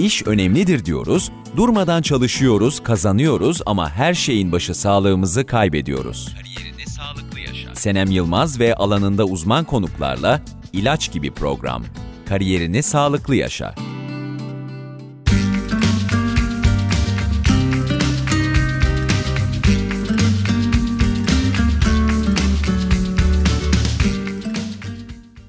İş önemlidir diyoruz, durmadan çalışıyoruz, kazanıyoruz ama her şeyin başı sağlığımızı kaybediyoruz. Kariyerini sağlıklı yaşa. Senem Yılmaz ve alanında uzman konuklarla ilaç gibi program. Kariyerini sağlıklı yaşa.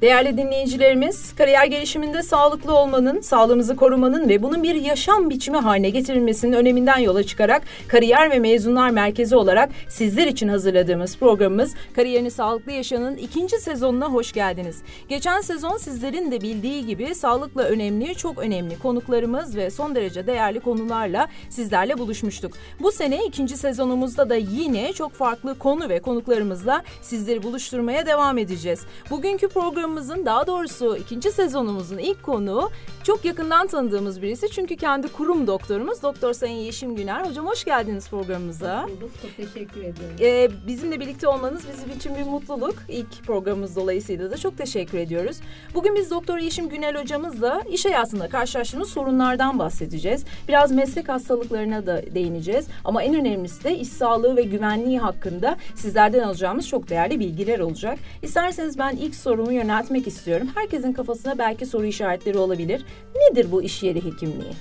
Değerli dinleyicilerimiz, kariyer gelişiminde sağlıklı olmanın, sağlığımızı korumanın ve bunun bir yaşam biçimi haline getirilmesinin öneminden yola çıkarak Kariyer ve Mezunlar Merkezi olarak sizler için hazırladığımız programımız Kariyerini Sağlıklı Yaşanın ikinci sezonuna hoş geldiniz. Geçen sezon sizlerin de bildiği gibi sağlıkla önemli, çok önemli konuklarımız ve son derece değerli konularla sizlerle buluşmuştuk. Bu sene ikinci sezonumuzda da yine çok farklı konu ve konuklarımızla sizleri buluşturmaya devam edeceğiz. Bugünkü programımız programımızın daha doğrusu ikinci sezonumuzun ilk konuğu çok yakından tanıdığımız birisi. Çünkü kendi kurum doktorumuz Doktor Sayın Yeşim Güner. Hocam hoş geldiniz programımıza. Hoş bulduk. Çok teşekkür ediyorum. Ee, bizimle birlikte olmanız bizim için bir mutluluk. İlk programımız dolayısıyla da çok teşekkür ediyoruz. Bugün biz Doktor Yeşim Günel hocamızla iş hayatında karşılaştığımız sorunlardan bahsedeceğiz. Biraz meslek hastalıklarına da değineceğiz. Ama en önemlisi de iş sağlığı ve güvenliği hakkında sizlerden alacağımız çok değerli bilgiler olacak. İsterseniz ben ilk sorumu yönel yöneltmek istiyorum. Herkesin kafasına belki soru işaretleri olabilir. Nedir bu iş yeri hekimliği?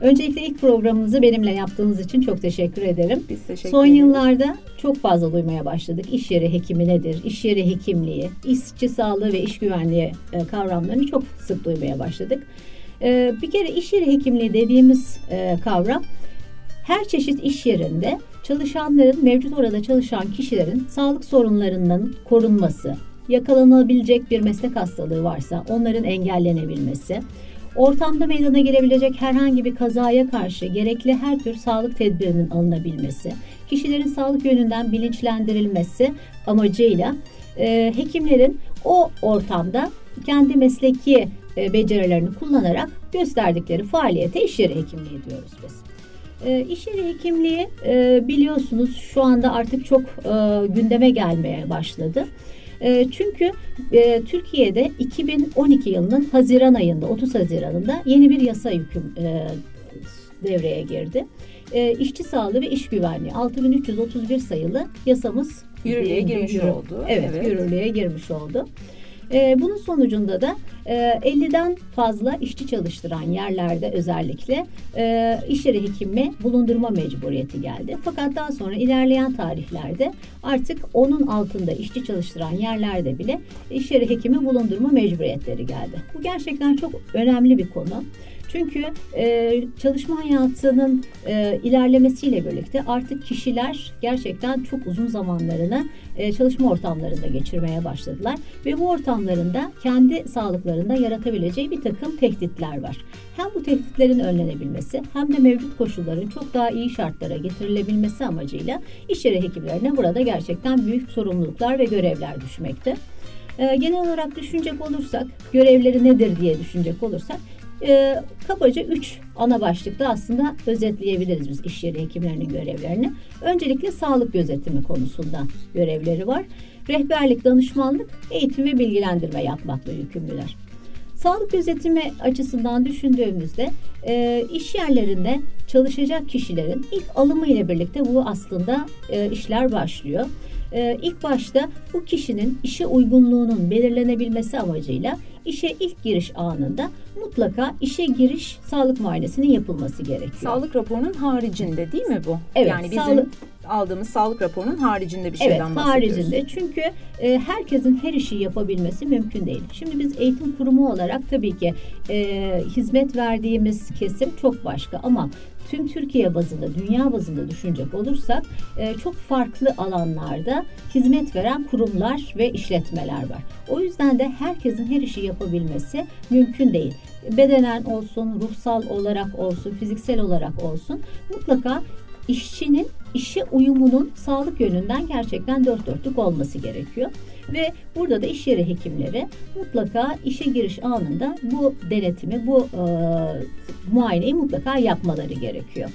Öncelikle ilk programımızı benimle yaptığınız için çok teşekkür ederim. Biz teşekkür Son ederiz. yıllarda çok fazla duymaya başladık. İş yeri hekimi nedir? İş yeri hekimliği, işçi sağlığı ve iş güvenliği e, kavramlarını çok sık duymaya başladık. E, bir kere iş yeri hekimliği dediğimiz e, kavram her çeşit iş yerinde çalışanların, mevcut orada çalışan kişilerin sağlık sorunlarının korunması, yakalanabilecek bir meslek hastalığı varsa onların engellenebilmesi, ortamda meydana gelebilecek herhangi bir kazaya karşı gerekli her tür sağlık tedbirinin alınabilmesi, kişilerin sağlık yönünden bilinçlendirilmesi amacıyla e, hekimlerin o ortamda kendi mesleki e, becerilerini kullanarak gösterdikleri faaliyete iş yeri hekimliği diyoruz biz. E, iş yeri hekimliği e, biliyorsunuz şu anda artık çok e, gündeme gelmeye başladı. E, çünkü e, Türkiye'de 2012 yılının Haziran ayında 30 Haziran'ında yeni bir yasa hüküm e, devreye girdi. E, işçi sağlığı ve iş güvenliği 6331 sayılı yasamız yürürlüğe girmiş yürü, oldu. Evet, evet, yürürlüğe girmiş oldu. E, bunun sonucunda da e, 50'den fazla işçi çalıştıran yerlerde özellikle e, iş yeri hekimi bulundurma mecburiyeti geldi. Fakat daha sonra ilerleyen tarihlerde artık onun altında işçi çalıştıran yerlerde bile iş yeri hekimi bulundurma mecburiyetleri geldi. Bu gerçekten çok önemli bir konu. Çünkü e, çalışma hayatının e, ilerlemesiyle birlikte artık kişiler gerçekten çok uzun zamanlarını e, çalışma ortamlarında geçirmeye başladılar. Ve bu ortamlarında kendi sağlıklarında yaratabileceği bir takım tehditler var. Hem bu tehditlerin önlenebilmesi hem de mevcut koşulların çok daha iyi şartlara getirilebilmesi amacıyla iş yeri hekimlerine burada gerçekten büyük sorumluluklar ve görevler düşmekte. E, genel olarak düşünecek olursak, görevleri nedir diye düşünecek olursak e, kabaca üç ana başlıkta aslında özetleyebiliriz biz iş yeri hekimlerinin görevlerini. Öncelikle sağlık gözetimi konusunda görevleri var. Rehberlik, danışmanlık, eğitim ve bilgilendirme yapmakla yükümlüler. Sağlık gözetimi açısından düşündüğümüzde e, iş yerlerinde çalışacak kişilerin ilk alımı ile birlikte bu aslında e, işler başlıyor. E, ilk başta bu kişinin işe uygunluğunun belirlenebilmesi amacıyla işe ilk giriş anında mutlaka işe giriş sağlık muayenesinin yapılması gerekiyor. Sağlık raporunun haricinde değil mi bu? Evet. Yani bizim sağlık aldığımız sağlık raporunun haricinde bir şeyden evet, bahsediyoruz. haricinde. Çünkü e, herkesin her işi yapabilmesi mümkün değil. Şimdi biz eğitim kurumu olarak tabii ki e, hizmet verdiğimiz kesim çok başka ama tüm Türkiye bazında, dünya bazında düşünecek olursak e, çok farklı alanlarda hizmet veren kurumlar ve işletmeler var. O yüzden de herkesin her işi yapabilmesi mümkün değil. Bedenen olsun, ruhsal olarak olsun, fiziksel olarak olsun mutlaka işçinin işe uyumunun sağlık yönünden gerçekten dört dörtlük olması gerekiyor. Ve burada da iş yeri hekimleri mutlaka işe giriş anında bu denetimi, bu e, muayeneyi mutlaka yapmaları gerekiyor.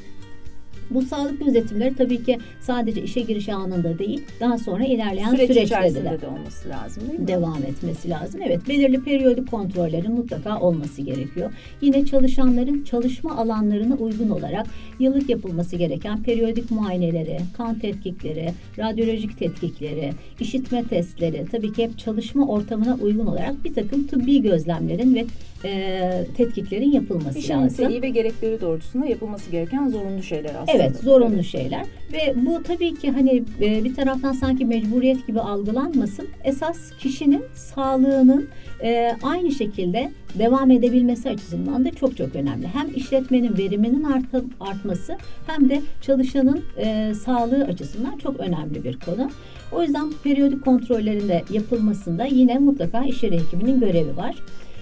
Bu sağlık gözetimleri tabii ki sadece işe giriş anında değil, daha sonra ilerleyen Süreç süreçte de, de olması lazım değil mi? devam etmesi lazım. Evet, belirli periyodik kontrollerin mutlaka olması gerekiyor. Yine çalışanların çalışma alanlarına uygun olarak yıllık yapılması gereken periyodik muayeneleri, kan tetkikleri, radyolojik tetkikleri, işitme testleri, tabii ki hep çalışma ortamına uygun olarak bir takım tıbbi gözlemlerin ve e, tetkiklerin yapılması İşin lazım. niteliği ve gerekleri doğrultusunda yapılması gereken zorunlu şeyler aslında. Evet zorunlu şeyler ve bu tabii ki hani e, bir taraftan sanki mecburiyet gibi algılanmasın. Esas kişinin sağlığının e, aynı şekilde devam edebilmesi açısından da çok çok önemli. Hem işletmenin veriminin art, artması hem de çalışanın e, sağlığı açısından çok önemli bir konu. O yüzden periyodik kontrollerin de yapılmasında yine mutlaka iş yeri hekiminin görevi var.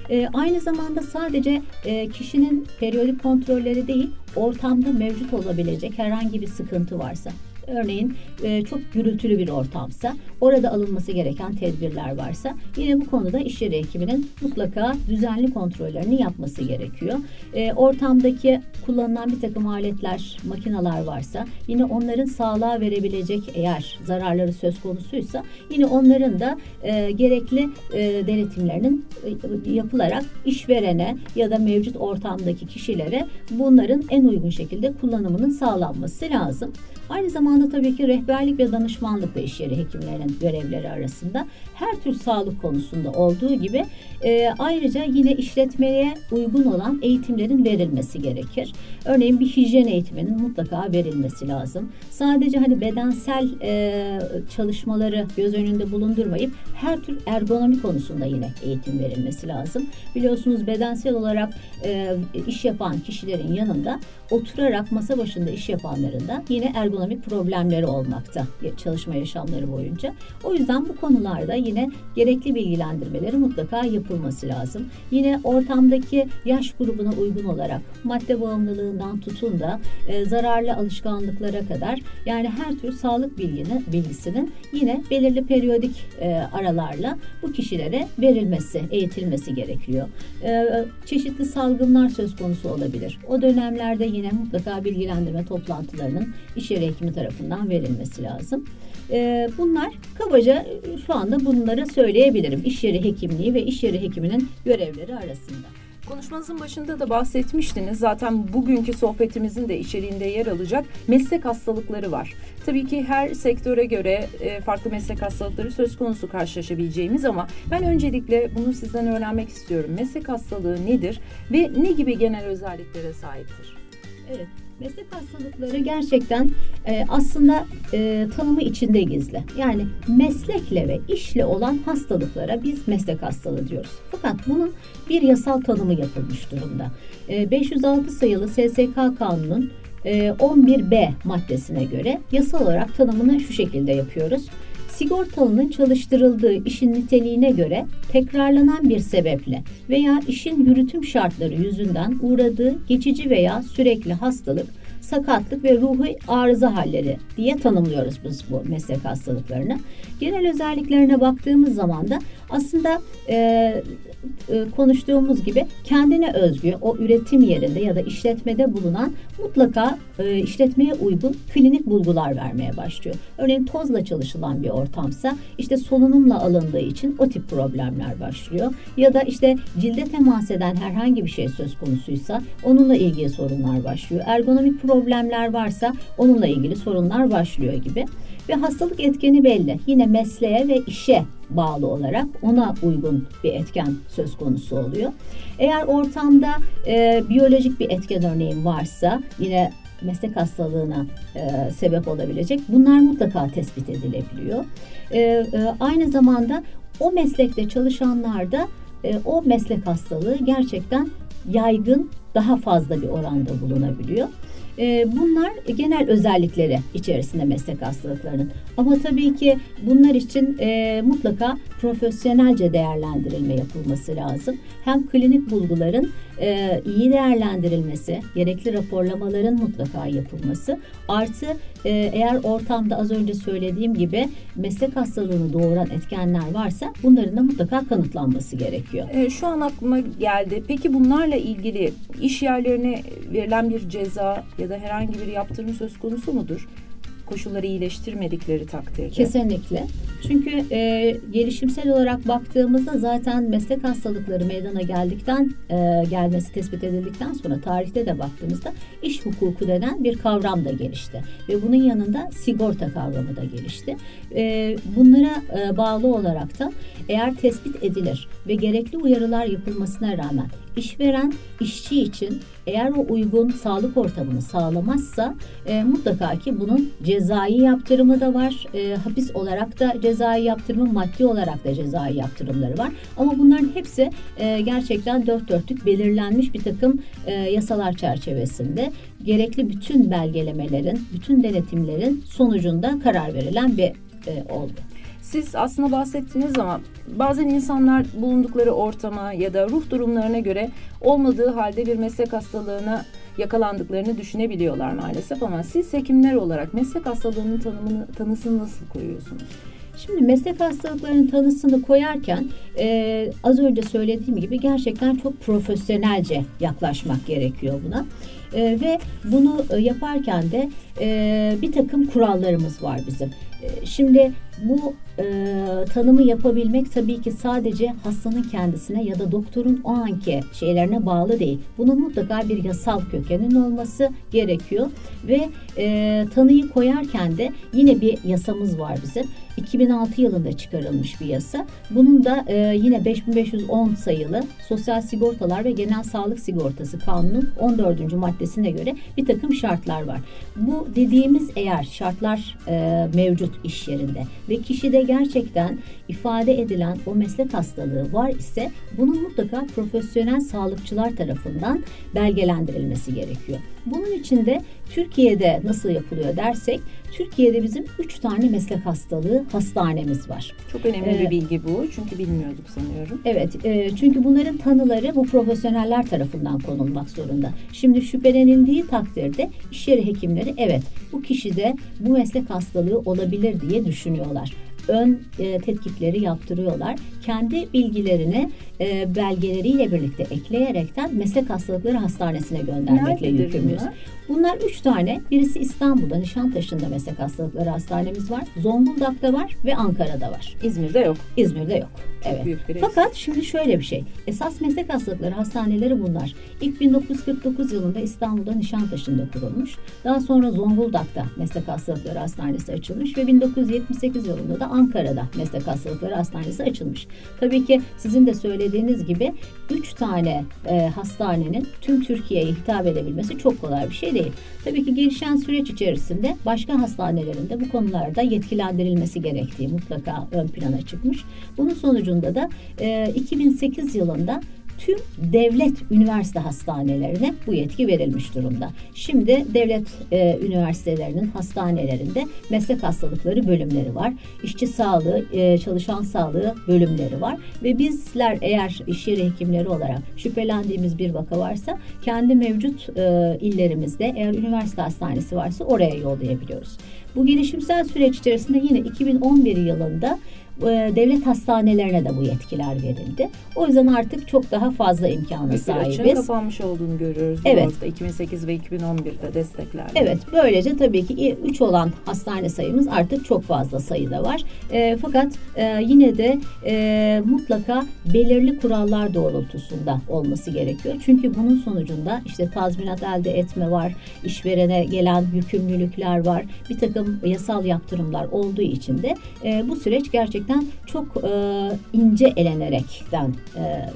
E, aynı zamanda sadece e, kişinin periyodik kontrolleri değil, ortamda mevcut olabilecek herhangi bir sıkıntı varsa, örneğin e, çok gürültülü bir ortamsa, orada alınması gereken tedbirler varsa, yine bu konuda iş yeri hekiminin mutlaka düzenli kontrollerini yapması gerekiyor. E, ortamdaki kullanılan bir takım aletler, makineler varsa, yine onların sağlığa verebilecek eğer zararları söz konusuysa, yine onların da e, gerekli e, denetimlerinin e, yapılarak işverene ya da mevcut ortamdaki kişilere bunların en uygun şekilde kullanımının sağlanması lazım. Aynı zamanda tabii ki rehberlik ve danışmanlık da iş yeri hekimlerinin görevleri arasında. Her tür sağlık konusunda olduğu gibi e, ayrıca yine işletmeye uygun olan eğitimlerin verilmesi gerekir. Örneğin bir hijyen eğitiminin mutlaka verilmesi lazım. Sadece hani bedensel e, çalışmaları göz önünde bulundurmayıp her tür ergonomi konusunda yine eğitim verilmesi lazım. Biliyorsunuz bedensel olarak e, iş yapan kişilerin yanında oturarak masa başında iş yapanların da yine ergonomik problemleri olmakta çalışma yaşamları boyunca. O yüzden bu konularda yine gerekli bilgilendirmeleri mutlaka yapılması lazım. Yine ortamdaki yaş grubuna uygun olarak madde bağımlılığından tutun da e, zararlı alışkanlıklara kadar yani her tür sağlık bilgini, bilgisinin yine belirli periyodik e, aralarla bu kişilere verilmesi, eğitilmesi gerekiyor. E, çeşitli salgınlar söz konusu olabilir. O dönemlerde yine mutlaka bilgilendirme toplantılarının yeri hekimi tarafından verilmesi lazım. E, bunlar kabaca şu anda bunları söyleyebilirim. İş yeri hekimliği ve iş yeri hekiminin görevleri arasında. Konuşmanızın başında da bahsetmiştiniz. Zaten bugünkü sohbetimizin de içeriğinde yer alacak meslek hastalıkları var. Tabii ki her sektöre göre e, farklı meslek hastalıkları söz konusu karşılaşabileceğimiz ama ben öncelikle bunu sizden öğrenmek istiyorum. Meslek hastalığı nedir ve ne gibi genel özelliklere sahiptir? Evet, meslek hastalıkları gerçekten e, aslında e, tanımı içinde gizli. Yani meslekle ve işle olan hastalıklara biz meslek hastalığı diyoruz. Fakat bunun bir yasal tanımı yapılmış durumda. E, 506 sayılı SSK kanunun 11B maddesine göre yasal olarak tanımını şu şekilde yapıyoruz sigortalının çalıştırıldığı işin niteliğine göre tekrarlanan bir sebeple veya işin yürütüm şartları yüzünden uğradığı geçici veya sürekli hastalık, sakatlık ve ruhi arıza halleri diye tanımlıyoruz biz bu meslek hastalıklarını. Genel özelliklerine baktığımız zaman da aslında e, konuştuğumuz gibi kendine özgü o üretim yerinde ya da işletmede bulunan mutlaka e, işletmeye uygun klinik bulgular vermeye başlıyor. Örneğin tozla çalışılan bir ortamsa işte solunumla alındığı için o tip problemler başlıyor. Ya da işte cilde temas eden herhangi bir şey söz konusuysa onunla ilgili sorunlar başlıyor. Ergonomik problemler varsa onunla ilgili sorunlar başlıyor gibi. Ve hastalık etkeni belli. Yine mesleğe ve işe bağlı olarak ona uygun bir etken söz konusu oluyor. Eğer ortamda e, biyolojik bir etken örneğin varsa yine meslek hastalığına e, sebep olabilecek bunlar mutlaka tespit edilebiliyor. E, e, aynı zamanda o meslekte çalışanlarda e, o meslek hastalığı gerçekten yaygın daha fazla bir oranda bulunabiliyor. Ee, bunlar genel özellikleri içerisinde meslek hastalıklarının. Ama tabii ki bunlar için e, mutlaka profesyonelce değerlendirilme yapılması lazım. Hem klinik bulguların e, iyi değerlendirilmesi, gerekli raporlamaların mutlaka yapılması, artı e, eğer ortamda az önce söylediğim gibi meslek hastalığını doğuran etkenler varsa bunların da mutlaka kanıtlanması gerekiyor. E, şu an aklıma geldi. Peki bunlarla ilgili iş yerlerine verilen bir ceza ya da herhangi bir yaptırım söz konusu mudur? Koşulları iyileştirmedikleri takdirde. Kesinlikle. Çünkü e, gelişimsel olarak baktığımızda zaten meslek hastalıkları meydana geldikten e, gelmesi tespit edildikten sonra tarihte de baktığımızda iş hukuku denen bir kavram da gelişti ve bunun yanında sigorta kavramı da gelişti. E, bunlara e, bağlı olarak da eğer tespit edilir ve gerekli uyarılar yapılmasına rağmen işveren işçi için eğer o uygun sağlık ortamını sağlamazsa e, mutlaka ki bunun cezai yaptırımı da var. E, hapis olarak da cezai yaptırımı, maddi olarak da cezai yaptırımları var. Ama bunların hepsi e, gerçekten dört dörtlük belirlenmiş bir takım e, yasalar çerçevesinde gerekli bütün belgelemelerin, bütün denetimlerin sonucunda karar verilen bir e, olgu. Siz aslında bahsettiniz ama bazen insanlar bulundukları ortama ya da ruh durumlarına göre olmadığı halde bir meslek hastalığına yakalandıklarını düşünebiliyorlar maalesef ama siz hekimler olarak meslek hastalığının tanımını tanısını nasıl koyuyorsunuz? Şimdi meslek hastalıklarının tanısını koyarken e, az önce söylediğim gibi gerçekten çok profesyonelce yaklaşmak gerekiyor buna. E, ve bunu yaparken de e, bir takım kurallarımız var bizim. E, şimdi bu e, tanımı yapabilmek tabii ki sadece hastanın kendisine ya da doktorun o anki şeylerine bağlı değil. Bunun mutlaka bir yasal kökenin olması gerekiyor ve e, tanıyı koyarken de yine bir yasamız var bizim. 2006 yılında çıkarılmış bir yasa. Bunun da e, yine 5510 sayılı Sosyal Sigortalar ve Genel Sağlık Sigortası Kanunu 14. maddesine göre bir takım şartlar var. Bu dediğimiz eğer şartlar e, mevcut iş yerinde ve kişide gerçekten ifade edilen o meslek hastalığı var ise bunun mutlaka profesyonel sağlıkçılar tarafından belgelendirilmesi gerekiyor. Bunun için de Türkiye'de nasıl yapılıyor dersek Türkiye'de bizim üç tane meslek hastalığı hastanemiz var. Çok önemli ee, bir bilgi bu çünkü bilmiyorduk sanıyorum. Evet e, çünkü bunların tanıları bu profesyoneller tarafından konulmak zorunda. Şimdi şüphelenildiği takdirde iş yeri hekimleri evet bu kişide bu meslek hastalığı olabilir diye düşünüyorlar ön e, tetkikleri yaptırıyorlar. Kendi bilgilerini e, belgeleriyle birlikte ekleyerekten meslek hastalıkları hastanesine göndermekle yükümlüyüz. Bunlar üç tane. Birisi İstanbul'da, Nişantaşı'nda meslek hastalıkları hastanemiz var. Zonguldak'ta var ve Ankara'da var. İzmir'de yok. İzmir'de yok. Evet. Fakat şimdi şöyle bir şey. Esas meslek hastalıkları hastaneleri bunlar. İlk 1949 yılında İstanbul'da Nişantaşı'nda kurulmuş. Daha sonra Zonguldak'ta meslek hastalıkları hastanesi açılmış ve 1978 yılında da Ankara'da meslek hastalıkları hastanesi açılmış. Tabii ki sizin de söylediğiniz gibi 3 tane e, hastanenin tüm Türkiye'ye hitap edebilmesi çok kolay bir şey değil. Tabii ki gelişen süreç içerisinde başka hastanelerin de bu konularda yetkilendirilmesi gerektiği mutlaka ön plana çıkmış. Bunun sonucunda da e, 2008 yılında tüm devlet üniversite hastanelerine bu yetki verilmiş durumda. Şimdi devlet e, üniversitelerinin hastanelerinde meslek hastalıkları bölümleri var. İşçi sağlığı, e, çalışan sağlığı bölümleri var ve bizler eğer iş yeri hekimleri olarak şüphelendiğimiz bir vaka varsa kendi mevcut e, illerimizde eğer üniversite hastanesi varsa oraya yollayabiliyoruz. Bu gelişimsel süreç içerisinde yine 2011 yılında devlet hastanelerine de bu yetkiler verildi. O yüzden artık çok daha fazla imkana sahibiz. Bir kapanmış olduğunu görüyoruz. Evet. Orada 2008 ve 2011'de desteklerle. Evet. Böylece tabii ki 3 olan hastane sayımız artık çok fazla sayıda var. E, fakat e, yine de e, mutlaka belirli kurallar doğrultusunda olması gerekiyor. Çünkü bunun sonucunda işte tazminat elde etme var, işverene gelen yükümlülükler var, bir takım yasal yaptırımlar olduğu için de e, bu süreç gerçekten gerçekten çok e, ince elenerekten e,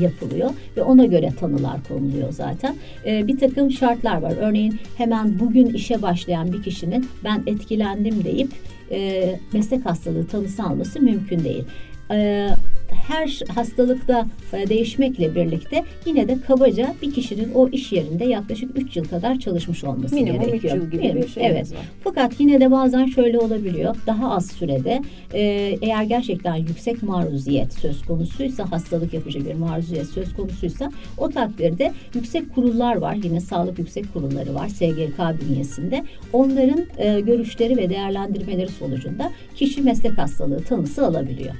yapılıyor ve ona göre tanılar konuluyor zaten. E, bir takım şartlar var. Örneğin hemen bugün işe başlayan bir kişinin ben etkilendim deyip e, meslek hastalığı tanısı alması mümkün değil. E, her hastalıkta e, değişmekle birlikte yine de kabaca bir kişinin o iş yerinde yaklaşık 3 yıl kadar çalışmış olması Minimum gerekiyor. Minimum 3 yıl gibi Minimum, bir şey Evet. Var. Fakat yine de bazen şöyle olabiliyor. Daha az sürede e, eğer gerçekten yüksek maruziyet söz konusuysa, hastalık yapıcı bir maruziyet söz konusuysa o takdirde yüksek kurullar var. Yine sağlık yüksek kurulları var SGK bünyesinde. Onların e, görüşleri ve değerlendirmeleri sonucunda kişi meslek hastalığı tanısı alabiliyor.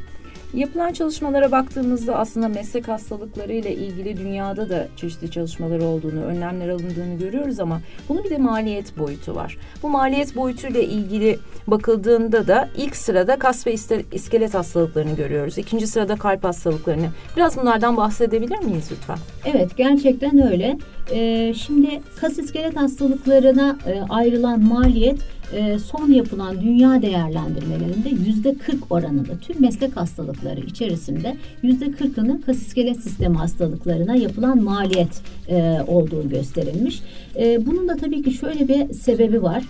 Yapılan çalışmalara baktığımızda aslında meslek hastalıkları ile ilgili dünyada da çeşitli çalışmalar olduğunu, önlemler alındığını görüyoruz ama bunun bir de maliyet boyutu var. Bu maliyet boyutuyla ilgili bakıldığında da ilk sırada kas ve iskelet hastalıklarını görüyoruz. İkinci sırada kalp hastalıklarını. Biraz bunlardan bahsedebilir miyiz lütfen? Evet gerçekten öyle. Ee, şimdi kas iskelet hastalıklarına e, ayrılan maliyet e, son yapılan dünya değerlendirmelerinde yüzde 40 oranında tüm meslek hastalıkları içerisinde yüzde 40'ının kas iskelet sistemi hastalıklarına yapılan maliyet e, olduğu gösterilmiş. E, bunun da tabii ki şöyle bir sebebi var.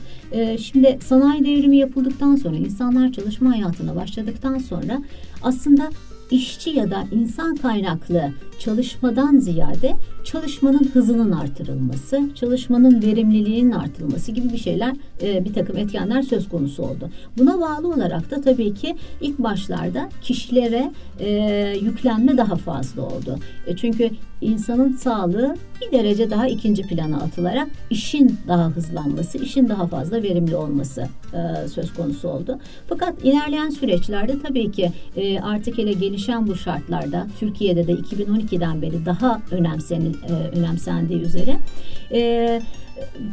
Şimdi sanayi devrimi yapıldıktan sonra insanlar çalışma hayatına başladıktan sonra aslında işçi ya da insan kaynaklı çalışmadan ziyade çalışmanın hızının artırılması, çalışmanın verimliliğinin artırılması gibi bir şeyler, e, bir takım etkenler söz konusu oldu. Buna bağlı olarak da tabii ki ilk başlarda kişilere e, yüklenme daha fazla oldu. E, çünkü insanın sağlığı bir derece daha ikinci plana atılarak işin daha hızlanması, işin daha fazla verimli olması e, söz konusu oldu. Fakat ilerleyen süreçlerde tabii ki e, artık hele gelişen bu şartlarda Türkiye'de de 2012'den beri daha önemsenil, e, önemsendiği üzere e,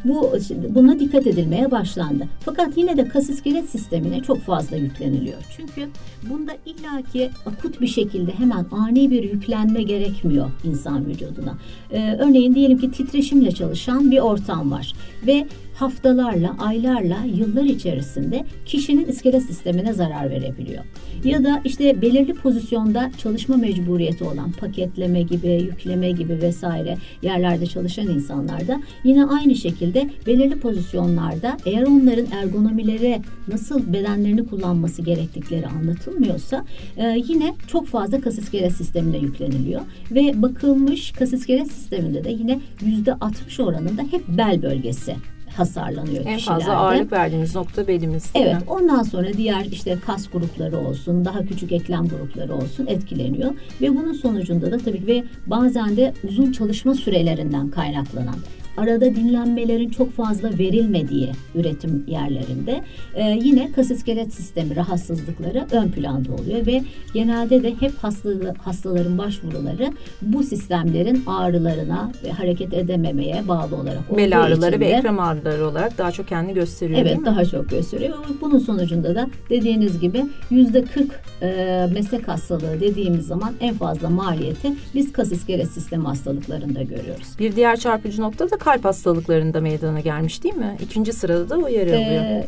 bu buna dikkat edilmeye başlandı. Fakat yine de kas iskelet sistemine çok fazla yükleniliyor. Çünkü bunda illaki akut bir şekilde hemen ani bir yüklenme gerekmiyor insan vücuduna. Ee, örneğin diyelim ki titreşimle çalışan bir ortam var ve haftalarla, aylarla, yıllar içerisinde kişinin iskelet sistemine zarar verebiliyor. Ya da işte belirli pozisyonda çalışma mecburiyeti olan paketleme gibi, yükleme gibi vesaire yerlerde çalışan insanlarda yine aynı şekilde belirli pozisyonlarda eğer onların ergonomileri nasıl bedenlerini kullanması gerektikleri anlatılmıyorsa e, yine çok fazla kas iskelet sistemine yükleniliyor ve bakılmış kas iskelet sisteminde de yine yüzde 60 oranında hep bel bölgesi hasarlanıyor en kişilerde. En fazla ağırlık verdiğiniz nokta belimiz. Evet. Mi? Ondan sonra diğer işte kas grupları olsun, daha küçük eklem grupları olsun etkileniyor ve bunun sonucunda da tabii ve bazen de uzun çalışma sürelerinden kaynaklanan arada dinlenmelerin çok fazla verilmediği üretim yerlerinde e, yine kas iskelet sistemi rahatsızlıkları ön planda oluyor ve genelde de hep hastalı, hastaların başvuruları bu sistemlerin ağrılarına ve hareket edememeye bağlı olarak Bel ağrıları ve ekrem ağrıları olarak daha çok kendini gösteriyor Evet daha çok gösteriyor. Bunun sonucunda da dediğiniz gibi yüzde 40 e, meslek hastalığı dediğimiz zaman en fazla maliyeti biz kas iskelet sistemi hastalıklarında görüyoruz. Bir diğer çarpıcı nokta da kalp hastalıklarında meydana gelmiş değil mi? İkinci sırada da o yer alıyor. Ee,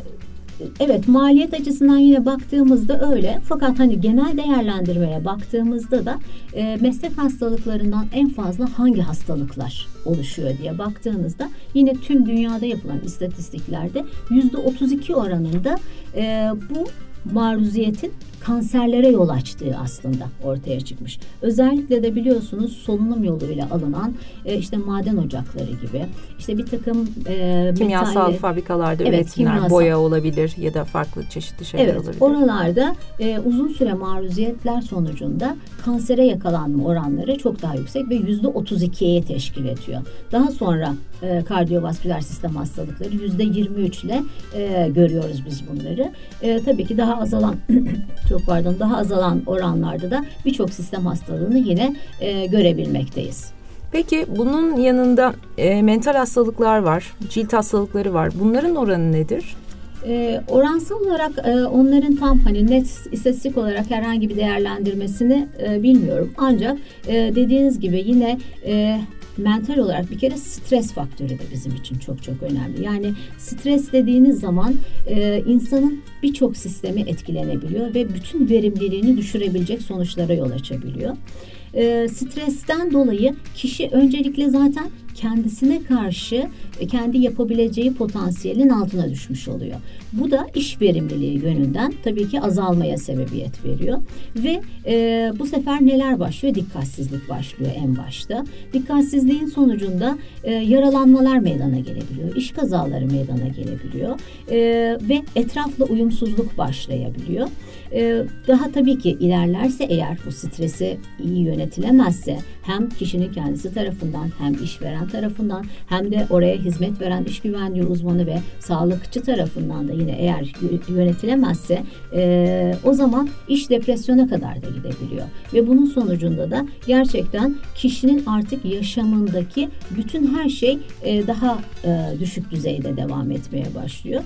evet maliyet açısından yine baktığımızda öyle. Fakat hani genel değerlendirmeye baktığımızda da e, meslek hastalıklarından en fazla hangi hastalıklar oluşuyor diye baktığınızda yine tüm dünyada yapılan istatistiklerde yüzde 32 oranında e, bu maruziyetin kanserlere yol açtığı aslında ortaya çıkmış. Özellikle de biliyorsunuz solunum yoluyla alınan e, işte maden ocakları gibi işte bir takım e, kimyasal metalli, fabrikalarda evet, üretimler kimyasal, boya olabilir ya da farklı çeşitli şeyler evet, olabilir. Oralarda e, uzun süre maruziyetler sonucunda kansere yakalanma oranları çok daha yüksek ve yüzde 32'ye teşkil ediyor. Daha sonra e, kardiyovasküler sistem hastalıkları yüzde 23 ile e, görüyoruz biz bunları. E, tabii ki daha azalan çok pardon daha azalan oranlarda da birçok sistem hastalığını yine e, görebilmekteyiz. Peki bunun yanında e, mental hastalıklar var, cilt hastalıkları var. Bunların oranı nedir? E, oransal olarak e, onların tam hani net istatistik olarak herhangi bir değerlendirmesini e, bilmiyorum. Ancak e, dediğiniz gibi yine e, mental olarak bir kere stres faktörü de bizim için çok çok önemli. Yani stres dediğiniz zaman e, insanın birçok sistemi etkilenebiliyor ve bütün verimliliğini düşürebilecek sonuçlara yol açabiliyor. E, stresten dolayı kişi öncelikle zaten kendisine karşı e, kendi yapabileceği potansiyelin altına düşmüş oluyor. Bu da iş verimliliği yönünden tabii ki azalmaya sebebiyet veriyor. Ve e, bu sefer neler başlıyor? Dikkatsizlik başlıyor en başta. Dikkatsizliğin sonucunda e, yaralanmalar meydana gelebiliyor. iş kazaları meydana gelebiliyor. E, ve etrafla uyumsuzluk başlayabiliyor. E, daha tabii ki ilerlerse eğer bu stresi iyi yönetilemezse hem kişinin kendisi tarafından hem işveren tarafından hem de oraya hizmet veren iş güvenliği uzmanı ve sağlıkçı tarafından da yine eğer yönetilemezse e, o zaman iş depresyona kadar da gidebiliyor. Ve bunun sonucunda da gerçekten kişinin artık yaşamındaki bütün her şey e, daha düşük düzeyde devam etmeye başlıyor.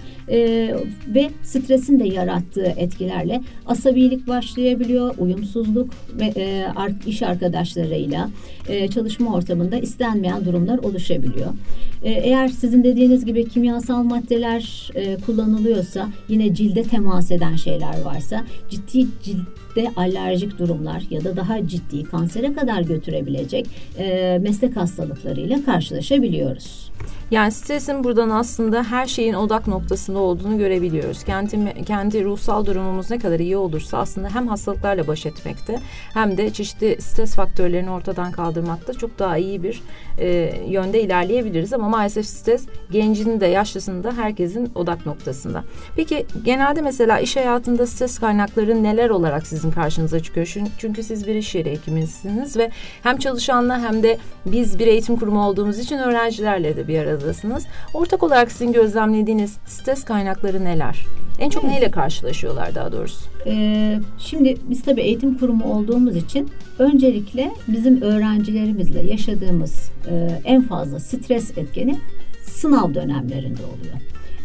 Ve stresin de yarattığı etkilerle asabilik başlayabiliyor, uyumsuzluk ve e, iş arkadaşlarıyla e, çalışma ortamında istenmeyen durumlar oluşabiliyor. E, eğer sizin dediğiniz gibi kimyasal maddeler e, kullanılıyorsa yine cilde temas eden şeyler varsa ciddi ciltte alerjik durumlar ya da daha ciddi kansere kadar götürebilecek e, meslek hastalıklarıyla karşılaşabiliyoruz. Yani stresin buradan aslında her şeyin odak noktasında olduğunu görebiliyoruz. Kendi, kendi ruhsal durumumuz ne kadar iyi olursa aslında hem hastalıklarla baş etmekte hem de çeşitli stres faktörlerini ortadan kaldırmakta çok daha iyi bir e, yönde ilerleyebiliriz. Ama maalesef stres gencinin de yaşlısının da herkesin odak noktasında. Peki genelde mesela iş hayatında stres kaynakları neler olarak sizin karşınıza çıkıyor? Çünkü siz bir iş yeri hekimisiniz ve hem çalışanla hem de biz bir eğitim kurumu olduğumuz için öğrencilerle de bir arada aradasınız. Ortak olarak sizin gözlemlediğiniz stres kaynakları neler? En çok evet. neyle karşılaşıyorlar daha doğrusu? Ee, şimdi biz tabii eğitim kurumu olduğumuz için öncelikle bizim öğrencilerimizle yaşadığımız e, en fazla stres etkeni sınav dönemlerinde oluyor.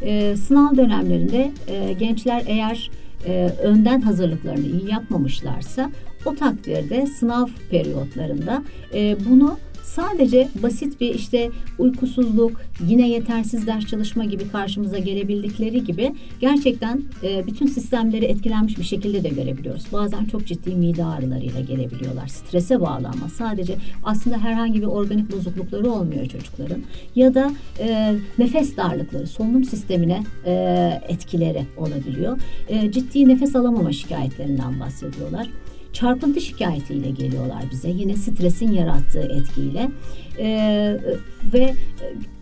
E, sınav dönemlerinde e, gençler eğer e, önden hazırlıklarını iyi yapmamışlarsa o takdirde sınav periyotlarında e, bunu sadece basit bir işte uykusuzluk, yine yetersiz ders çalışma gibi karşımıza gelebildikleri gibi gerçekten e, bütün sistemleri etkilenmiş bir şekilde de görebiliyoruz. Bazen çok ciddi mide ağrılarıyla gelebiliyorlar. Strese bağlı ama sadece aslında herhangi bir organik bozuklukları olmuyor çocukların. Ya da e, nefes darlıkları, solunum sistemine e, etkileri olabiliyor. E, ciddi nefes alamama şikayetlerinden bahsediyorlar çarpıntı şikayetiyle geliyorlar bize. Yine stresin yarattığı etkiyle ee, ve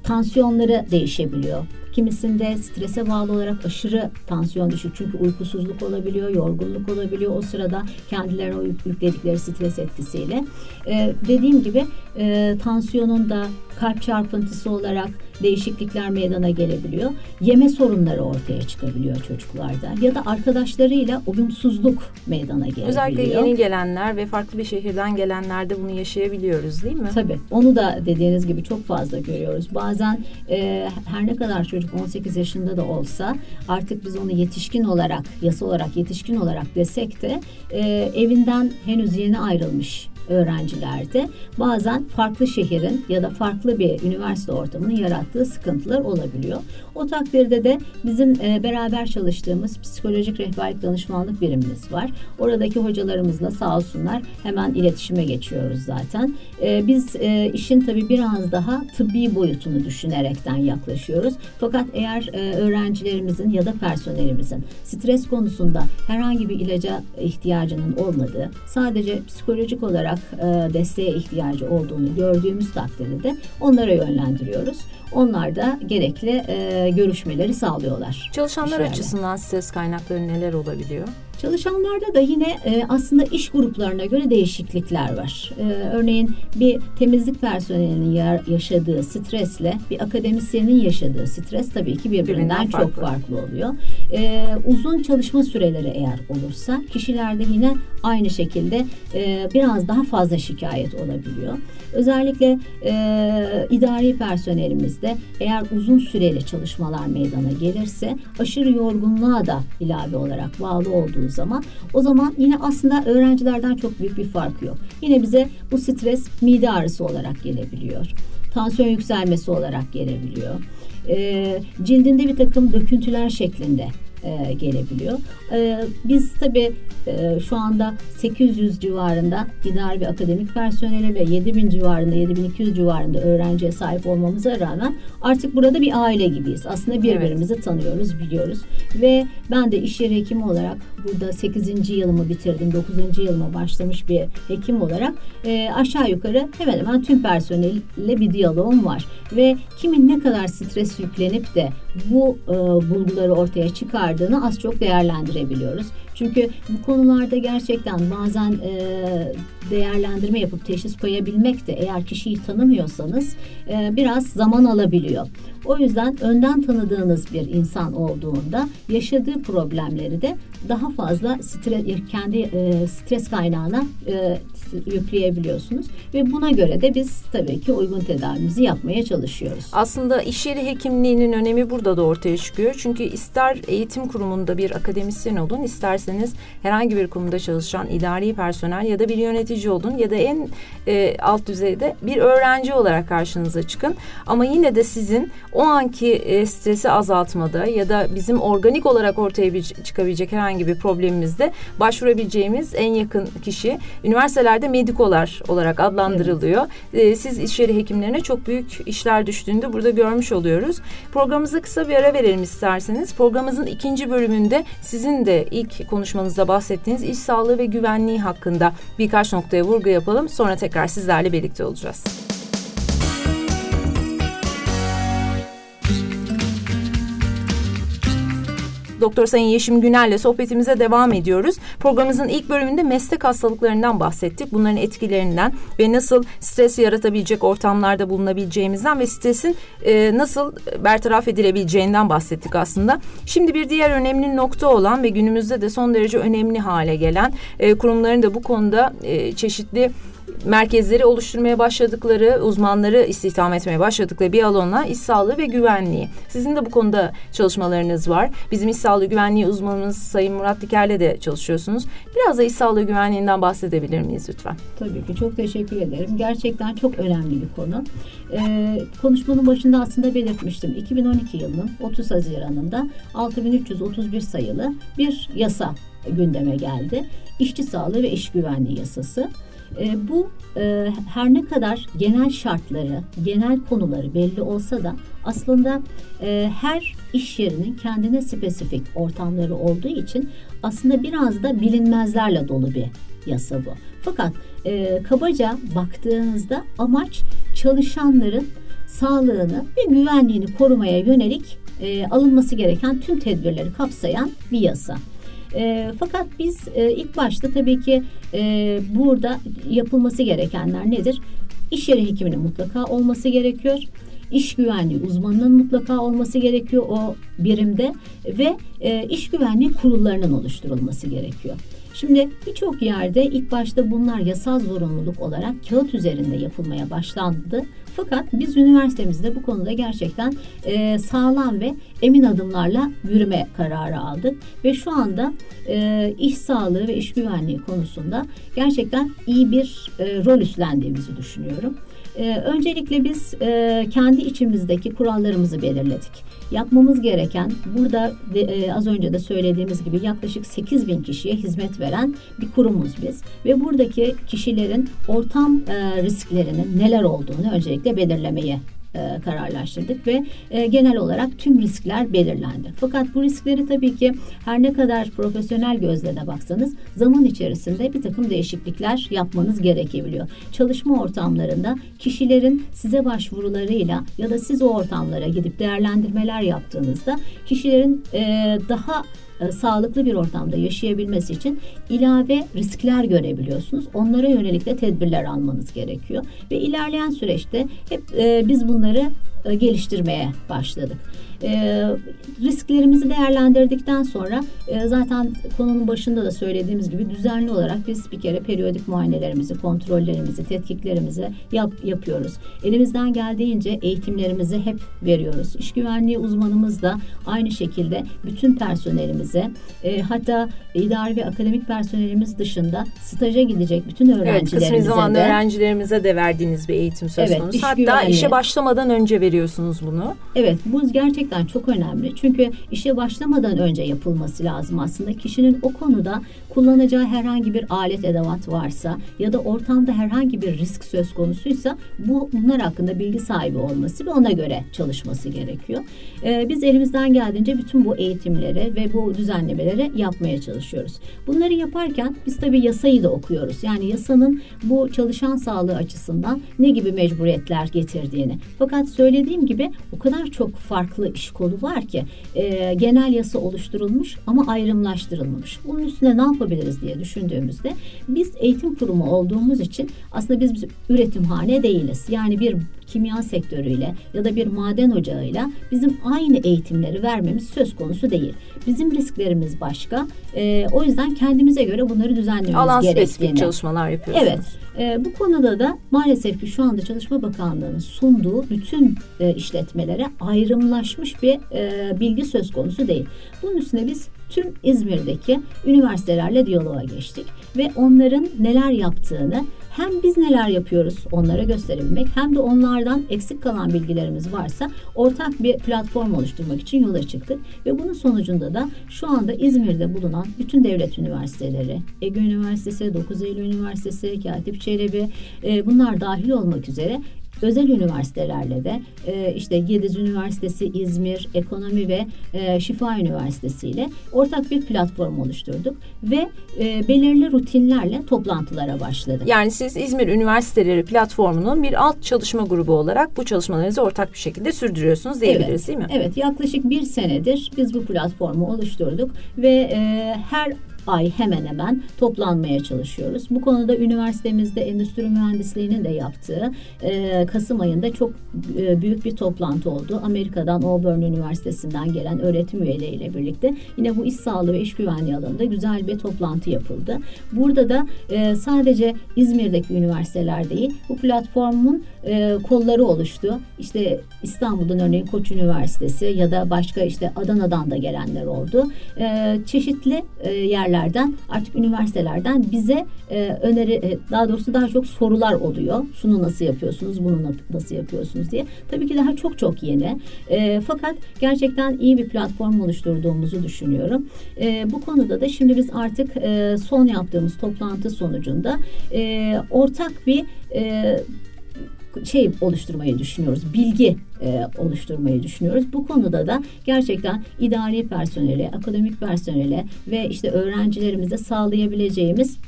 tansiyonları değişebiliyor. Kimisinde strese bağlı olarak aşırı tansiyon düşük çünkü uykusuzluk olabiliyor, yorgunluk olabiliyor o sırada kendilerine yükledikleri stres etkisiyle. Ee, dediğim gibi e, tansiyonun da kalp çarpıntısı olarak değişiklikler meydana gelebiliyor. Yeme sorunları ortaya çıkabiliyor çocuklarda ya da arkadaşlarıyla uyumsuzluk meydana gelebiliyor. Özellikle yeni gelenler ve farklı bir şehirden gelenlerde bunu yaşayabiliyoruz değil mi? Tabii. Onu da dediğiniz gibi çok fazla görüyoruz. Bazen e, her ne kadar çocuk 18 yaşında da olsa artık biz onu yetişkin olarak, yasa olarak yetişkin olarak desek de e, evinden henüz yeni ayrılmış öğrencilerde bazen farklı şehrin ya da farklı bir üniversite ortamının yarattığı sıkıntılar olabiliyor. O takdirde de bizim e, beraber çalıştığımız psikolojik rehberlik danışmanlık birimimiz var. Oradaki hocalarımızla sağ olsunlar hemen iletişime geçiyoruz zaten. E, biz e, işin tabii biraz daha tıbbi boyutunu düşünerekten yaklaşıyoruz. Fakat eğer e, öğrencilerimizin ya da personelimizin stres konusunda herhangi bir ilaca ihtiyacının olmadığı, sadece psikolojik olarak e, desteğe ihtiyacı olduğunu gördüğümüz takdirde de onlara yönlendiriyoruz. Onlar da gerekli e, görüşmeleri sağlıyorlar. Çalışanlar işlerle. açısından stres kaynakları neler olabiliyor? Çalışanlarda da yine e, aslında iş gruplarına göre değişiklikler var. E, örneğin bir temizlik personelinin ya, yaşadığı stresle bir akademisyenin yaşadığı stres tabii ki birbirinden, birbirinden çok farklı. farklı oluyor. E, uzun çalışma süreleri eğer olursa kişilerde yine aynı şekilde e, biraz daha fazla şikayet olabiliyor. Özellikle e, idari personelimizde eğer uzun süreli çalışmalar meydana gelirse aşırı yorgunluğa da ilave olarak bağlı olduğu zaman o zaman yine aslında öğrencilerden çok büyük bir fark yok. Yine bize bu stres mide ağrısı olarak gelebiliyor. Tansiyon yükselmesi olarak gelebiliyor. E, cildinde bir takım döküntüler şeklinde e, gelebiliyor. E, biz tabii e, şu anda 800 civarında idari bir akademik personeli ve 7000 civarında 7200 civarında öğrenciye sahip olmamıza rağmen artık burada bir aile gibiyiz. Aslında birbirimizi evet. tanıyoruz, biliyoruz ve ben de iş yeri hekimi olarak burada 8. yılımı bitirdim. 9. yılıma başlamış bir hekim olarak e, aşağı yukarı hemen hemen tüm personelle bir diyalogum var ve kimin ne kadar stres yüklenip de bu e, bulguları ortaya çıkar çıkardığını az çok değerlendirebiliyoruz. Çünkü bu konularda gerçekten bazen e, değerlendirme yapıp teşhis koyabilmek de eğer kişiyi tanımıyorsanız e, biraz zaman alabiliyor. O yüzden önden tanıdığınız bir insan olduğunda yaşadığı problemleri de daha fazla stres, kendi e, stres kaynağına e, yükleyebiliyorsunuz ve buna göre de biz tabii ki uygun tedavimizi yapmaya çalışıyoruz. Aslında iş yeri hekimliğinin önemi burada da ortaya çıkıyor. Çünkü ister eğitim kurumunda bir akademisyen olun, isterseniz herhangi bir kurumda çalışan idari personel ya da bir yönetici olun ya da en e, alt düzeyde bir öğrenci olarak karşınıza çıkın. Ama yine de sizin o anki e, stresi azaltmada ya da bizim organik olarak ortaya çıkabilecek herhangi bir problemimizde başvurabileceğimiz en yakın kişi üniversitelerde medikolar olarak adlandırılıyor. E, siz iş yeri hekimlerine çok büyük işler düştüğünde burada görmüş oluyoruz. Programımıza kısa bir ara verelim isterseniz. Programımızın ikinci bölümünde sizin de ilk konuşmanızda bahsettiğiniz iş sağlığı ve güvenliği hakkında birkaç noktaya vurgu yapalım. Sonra tekrar sizlerle birlikte olacağız. Doktor Sayın Yeşim Günel'le sohbetimize devam ediyoruz. Programımızın ilk bölümünde meslek hastalıklarından bahsettik. Bunların etkilerinden ve nasıl stres yaratabilecek ortamlarda bulunabileceğimizden ve stresin e, nasıl bertaraf edilebileceğinden bahsettik aslında. Şimdi bir diğer önemli nokta olan ve günümüzde de son derece önemli hale gelen e, kurumların da bu konuda e, çeşitli merkezleri oluşturmaya başladıkları, uzmanları istihdam etmeye başladıkları bir alanla iş sağlığı ve güvenliği. Sizin de bu konuda çalışmalarınız var. Bizim iş sağlığı güvenliği uzmanımız Sayın Murat Diker'le de çalışıyorsunuz. Biraz da iş sağlığı güvenliğinden bahsedebilir miyiz lütfen? Tabii ki çok teşekkür ederim. Gerçekten çok önemli bir konu. Ee, konuşmanın başında aslında belirtmiştim. 2012 yılının 30 Haziran'ında 6331 sayılı bir yasa gündeme geldi. İşçi sağlığı ve iş güvenliği yasası. E, bu e, her ne kadar genel şartları, genel konuları belli olsa da aslında e, her iş yerinin kendine spesifik ortamları olduğu için aslında biraz da bilinmezlerle dolu bir yasa bu. Fakat e, kabaca baktığınızda amaç çalışanların sağlığını ve güvenliğini korumaya yönelik e, alınması gereken tüm tedbirleri kapsayan bir yasa. E, fakat biz e, ilk başta tabii ki e, burada yapılması gerekenler nedir? İş yeri hekiminin mutlaka olması gerekiyor. İş güvenliği uzmanının mutlaka olması gerekiyor o birimde ve e, iş güvenliği kurullarının oluşturulması gerekiyor. Şimdi birçok yerde ilk başta bunlar yasal zorunluluk olarak kağıt üzerinde yapılmaya başlandı. Fakat biz üniversitemizde bu konuda gerçekten e, sağlam ve emin adımlarla yürüme kararı aldık. Ve şu anda e, iş sağlığı ve iş güvenliği konusunda gerçekten iyi bir e, rol üstlendiğimizi düşünüyorum. E, öncelikle biz e, kendi içimizdeki kurallarımızı belirledik yapmamız gereken burada de, e, az önce de söylediğimiz gibi yaklaşık 8 bin kişiye hizmet veren bir kurumuz biz. Ve buradaki kişilerin ortam e, risklerinin neler olduğunu öncelikle belirlemeye e, kararlaştırdık ve e, genel olarak tüm riskler belirlendi. Fakat bu riskleri tabii ki her ne kadar profesyonel gözle de baksanız zaman içerisinde bir takım değişiklikler yapmanız gerekebiliyor. Çalışma ortamlarında kişilerin size başvurularıyla ya da siz o ortamlara gidip değerlendirmeler yaptığınızda kişilerin e, daha e, sağlıklı bir ortamda yaşayabilmesi için ilave riskler görebiliyorsunuz. Onlara yönelik de tedbirler almanız gerekiyor. Ve ilerleyen süreçte hep e, biz bunları e, geliştirmeye başladık. E, risklerimizi değerlendirdikten sonra e, zaten konunun başında da söylediğimiz gibi düzenli olarak biz bir kere periyodik muayenelerimizi, kontrollerimizi, tetkiklerimizi yap, yapıyoruz. Elimizden geldiğince eğitimlerimizi hep veriyoruz. İş güvenliği uzmanımız da aynı şekilde bütün personelimize e, hatta idari ve akademik personelimiz dışında staja gidecek bütün öğrencilerimize evet, kısmi zamanlı öğrencilerimize de verdiğiniz bir eğitim söz evet, konusu. Hatta güvenliği. işe başlamadan önce veriyorsunuz bunu. Evet bu gerçekten çok önemli. Çünkü işe başlamadan önce yapılması lazım aslında. Kişinin o konuda kullanacağı herhangi bir alet edevat varsa ya da ortamda herhangi bir risk söz konusuysa bu bunlar hakkında bilgi sahibi olması ve ona göre çalışması gerekiyor. E, biz elimizden geldiğince bütün bu eğitimleri ve bu düzenlemeleri yapmaya çalışıyoruz. Bunları yaparken biz tabii yasayı da okuyoruz. Yani yasanın bu çalışan sağlığı açısından ne gibi mecburiyetler getirdiğini. Fakat söylediğim gibi o kadar çok farklı iş kolu var ki e, genel yasa oluşturulmuş ama ayrımlaştırılmamış. Bunun üstüne ne yapabiliriz diye düşündüğümüzde biz eğitim kurumu olduğumuz için aslında biz, biz üretimhane değiliz. Yani bir kimya sektörüyle ya da bir maden ocağıyla bizim aynı eğitimleri vermemiz söz konusu değil. Bizim risklerimiz başka. E, o yüzden kendimize göre bunları düzenlememiz Alan gerektiğini. Alan spesifik çalışmalar yapıyorsunuz. Evet. E, bu konuda da maalesef ki şu anda Çalışma Bakanlığı'nın sunduğu bütün e, işletmelere ayrımlaşmış bir e, bilgi söz konusu değil. Bunun üstüne biz tüm İzmir'deki üniversitelerle diyaloğa geçtik ve onların neler yaptığını hem biz neler yapıyoruz onlara gösterebilmek hem de onlardan eksik kalan bilgilerimiz varsa ortak bir platform oluşturmak için yola çıktık. Ve bunun sonucunda da şu anda İzmir'de bulunan bütün devlet üniversiteleri, Ege Üniversitesi, 9 Eylül Üniversitesi, Katip Çelebi e, bunlar dahil olmak üzere özel üniversitelerle de e, işte Yediz Üniversitesi, İzmir, Ekonomi ve e, Şifa Üniversitesi ile ortak bir platform oluşturduk ve e, belirli rutinlerle toplantılara başladık. Yani siz İzmir Üniversiteleri platformunun bir alt çalışma grubu olarak bu çalışmalarınızı ortak bir şekilde sürdürüyorsunuz diyebiliriz evet, değil mi? Evet yaklaşık bir senedir biz bu platformu oluşturduk ve e, her ay hemen hemen toplanmaya çalışıyoruz. Bu konuda üniversitemizde endüstri mühendisliğinin de yaptığı e, Kasım ayında çok e, büyük bir toplantı oldu. Amerika'dan Auburn Üniversitesi'nden gelen öğretim üyeleriyle birlikte yine bu iş sağlığı ve iş güvenliği alanında güzel bir toplantı yapıldı. Burada da e, sadece İzmir'deki üniversiteler değil bu platformun e, kolları oluştu. İşte İstanbul'dan örneğin Koç Üniversitesi ya da başka işte Adana'dan da gelenler oldu. E, çeşitli e, yerlerden artık üniversitelerden bize e, öneri e, daha doğrusu daha çok sorular oluyor. Şunu nasıl yapıyorsunuz, bunu nasıl yapıyorsunuz diye. Tabii ki daha çok çok yeni. E, fakat gerçekten iyi bir platform oluşturduğumuzu düşünüyorum. E, bu konuda da şimdi biz artık e, son yaptığımız toplantı sonucunda e, ortak bir e, şey oluşturmayı düşünüyoruz. Bilgi e, oluşturmayı düşünüyoruz. Bu konuda da gerçekten idari personele, akademik personele ve işte öğrencilerimize sağlayabileceğimiz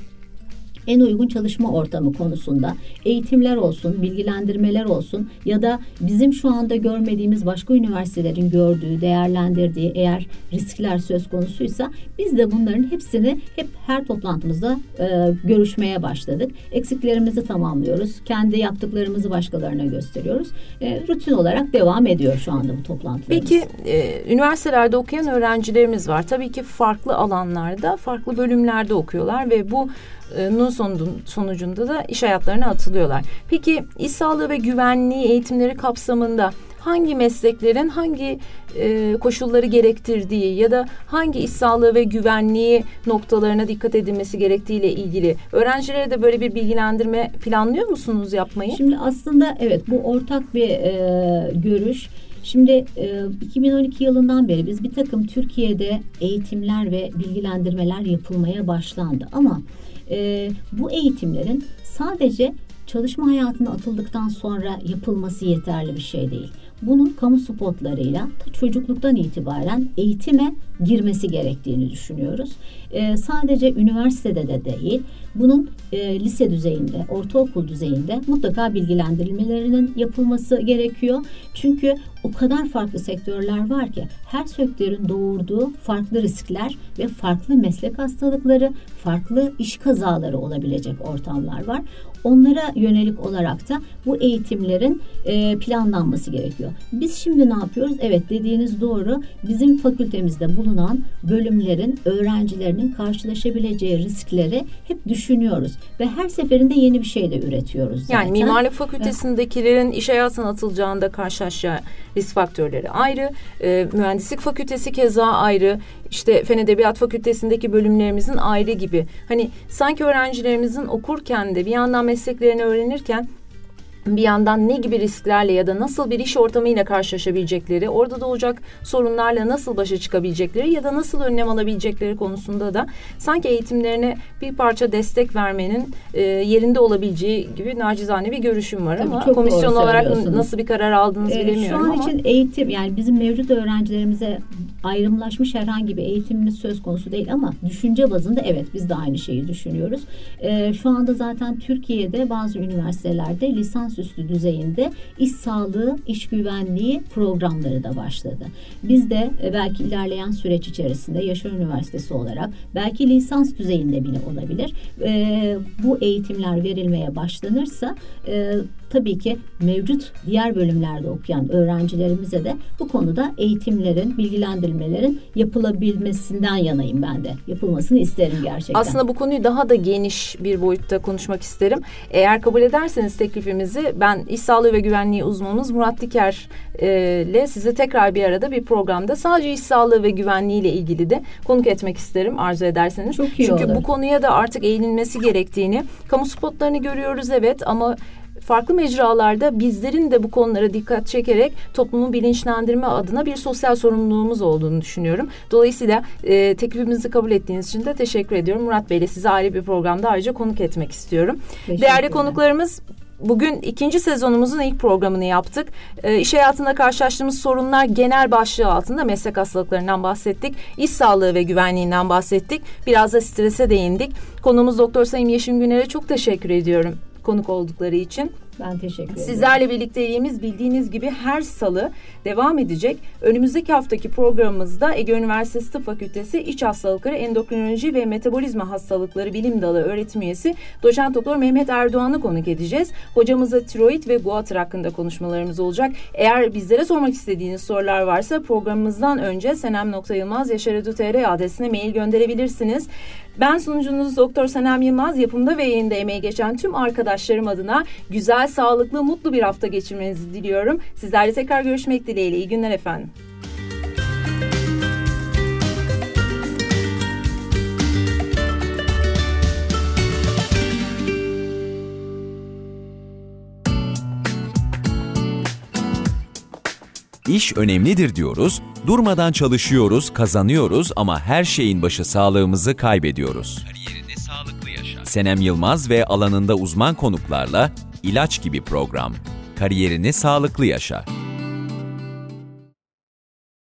en uygun çalışma ortamı konusunda eğitimler olsun, bilgilendirmeler olsun ya da bizim şu anda görmediğimiz başka üniversitelerin gördüğü, değerlendirdiği eğer riskler söz konusuysa biz de bunların hepsini hep her toplantımızda e, görüşmeye başladık. Eksiklerimizi tamamlıyoruz. Kendi yaptıklarımızı başkalarına gösteriyoruz. E, rutin olarak devam ediyor şu anda bu toplantılarımız. Peki e, üniversitelerde okuyan öğrencilerimiz var. Tabii ki farklı alanlarda, farklı bölümlerde okuyorlar ve bu nun sonucunda da iş hayatlarına atılıyorlar. Peki iş sağlığı ve güvenliği eğitimleri kapsamında hangi mesleklerin hangi e, koşulları gerektirdiği ya da hangi iş sağlığı ve güvenliği noktalarına dikkat edilmesi gerektiği ile ilgili öğrencilere de böyle bir bilgilendirme planlıyor musunuz yapmayı? Şimdi aslında evet bu ortak bir e, görüş. Şimdi e, 2012 yılından beri biz bir takım Türkiye'de eğitimler ve bilgilendirmeler yapılmaya başlandı ama e, bu eğitimlerin sadece çalışma hayatına atıldıktan sonra yapılması yeterli bir şey değil. Bunun kamu spotlarıyla çocukluktan itibaren eğitime girmesi gerektiğini düşünüyoruz. E, sadece üniversitede de değil, bunun e, lise düzeyinde, ortaokul düzeyinde mutlaka bilgilendirilmelerinin yapılması gerekiyor. Çünkü o kadar farklı sektörler var ki her sektörün doğurduğu farklı riskler ve farklı meslek hastalıkları, farklı iş kazaları olabilecek ortamlar var. Onlara yönelik olarak da bu eğitimlerin e, planlanması gerekiyor. Biz şimdi ne yapıyoruz? Evet dediğiniz doğru. Bizim fakültemizde bulunan bölümlerin öğrencilerinin karşılaşabileceği riskleri hep düşünüyoruz ve her seferinde yeni bir şey de üretiyoruz. Zaten. Yani mimarlık fakültesindekilerin iş hayatına atılacağında karşılaşacağı risk faktörleri ayrı, e, mühendislik fakültesi keza ayrı, işte Fen Edebiyat Fakültesindeki bölümlerimizin ayrı gibi. Hani sanki öğrencilerimizin okurken de bir yandan mesleklerini öğrenirken bir yandan ne gibi risklerle ya da nasıl bir iş ortamıyla karşılaşabilecekleri, orada doğacak sorunlarla nasıl başa çıkabilecekleri ya da nasıl önlem alabilecekleri konusunda da sanki eğitimlerine bir parça destek vermenin e, yerinde olabileceği gibi nacizane bir görüşüm var Tabii ama komisyon olarak nasıl bir karar aldınız ee, bilemiyorum Şu an ama. için eğitim yani bizim mevcut öğrencilerimize ayrımlaşmış herhangi bir eğitimimiz söz konusu değil ama düşünce bazında evet biz de aynı şeyi düşünüyoruz. Ee, şu anda zaten Türkiye'de bazı üniversitelerde lisansüstü düzeyinde iş sağlığı, iş güvenliği programları da başladı. Biz de e, belki ilerleyen süreç içerisinde Yaşar Üniversitesi olarak belki lisans düzeyinde bile olabilir. E, bu eğitimler verilmeye başlanırsa e, tabii ki mevcut diğer bölümlerde okuyan öğrencilerimize de bu konuda eğitimlerin, bilgilendirmelerin yapılabilmesinden yanayım ben de. Yapılmasını isterim gerçekten. Aslında bu konuyu daha da geniş bir boyutta konuşmak isterim. Eğer kabul ederseniz teklifimizi ben iş sağlığı ve güvenliği uzmanımız Murat Diker e, ile size tekrar bir arada bir programda sadece iş sağlığı ve güvenliği ile ilgili de konuk etmek isterim arzu ederseniz. Çok iyi Çünkü olur. bu konuya da artık eğilinmesi gerektiğini, kamu spotlarını görüyoruz evet ama farklı mecralarda bizlerin de bu konulara dikkat çekerek toplumu bilinçlendirme adına bir sosyal sorumluluğumuz olduğunu düşünüyorum. Dolayısıyla e, teklifimizi kabul ettiğiniz için de teşekkür ediyorum. Murat Bey ile size ayrı bir programda ayrıca konuk etmek istiyorum. Değerli konuklarımız Bugün ikinci sezonumuzun ilk programını yaptık. E, iş hayatında karşılaştığımız sorunlar genel başlığı altında meslek hastalıklarından bahsettik. İş sağlığı ve güvenliğinden bahsettik. Biraz da strese değindik. Konumuz Doktor Sayın Yeşim Güner'e çok teşekkür ediyorum konuk oldukları için. Ben teşekkür ederim. Sizlerle birlikteliğimiz bildiğiniz gibi her salı devam edecek. Önümüzdeki haftaki programımızda Ege Üniversitesi Tıp Fakültesi İç Hastalıkları, Endokrinoloji ve Metabolizma Hastalıkları Bilim Dalı öğretim üyesi Doçent Doktor Mehmet Erdoğan'ı konuk edeceğiz. Hocamıza tiroid ve guatr hakkında konuşmalarımız olacak. Eğer bizlere sormak istediğiniz sorular varsa programımızdan önce senem.yılmaz yaşar.tr adresine mail gönderebilirsiniz. Ben sunucunuz Doktor Senem Yılmaz yapımda ve yayında emeği geçen tüm arkadaşlarım adına güzel, sağlıklı, mutlu bir hafta geçirmenizi diliyorum. Sizlerle tekrar görüşmek dileğiyle. İyi günler efendim. İş önemlidir diyoruz, durmadan çalışıyoruz, kazanıyoruz ama her şeyin başı sağlığımızı kaybediyoruz. Kariyerinde sağlıklı yaşa. Senem Yılmaz ve alanında uzman konuklarla ilaç gibi program. Kariyerini sağlıklı yaşa.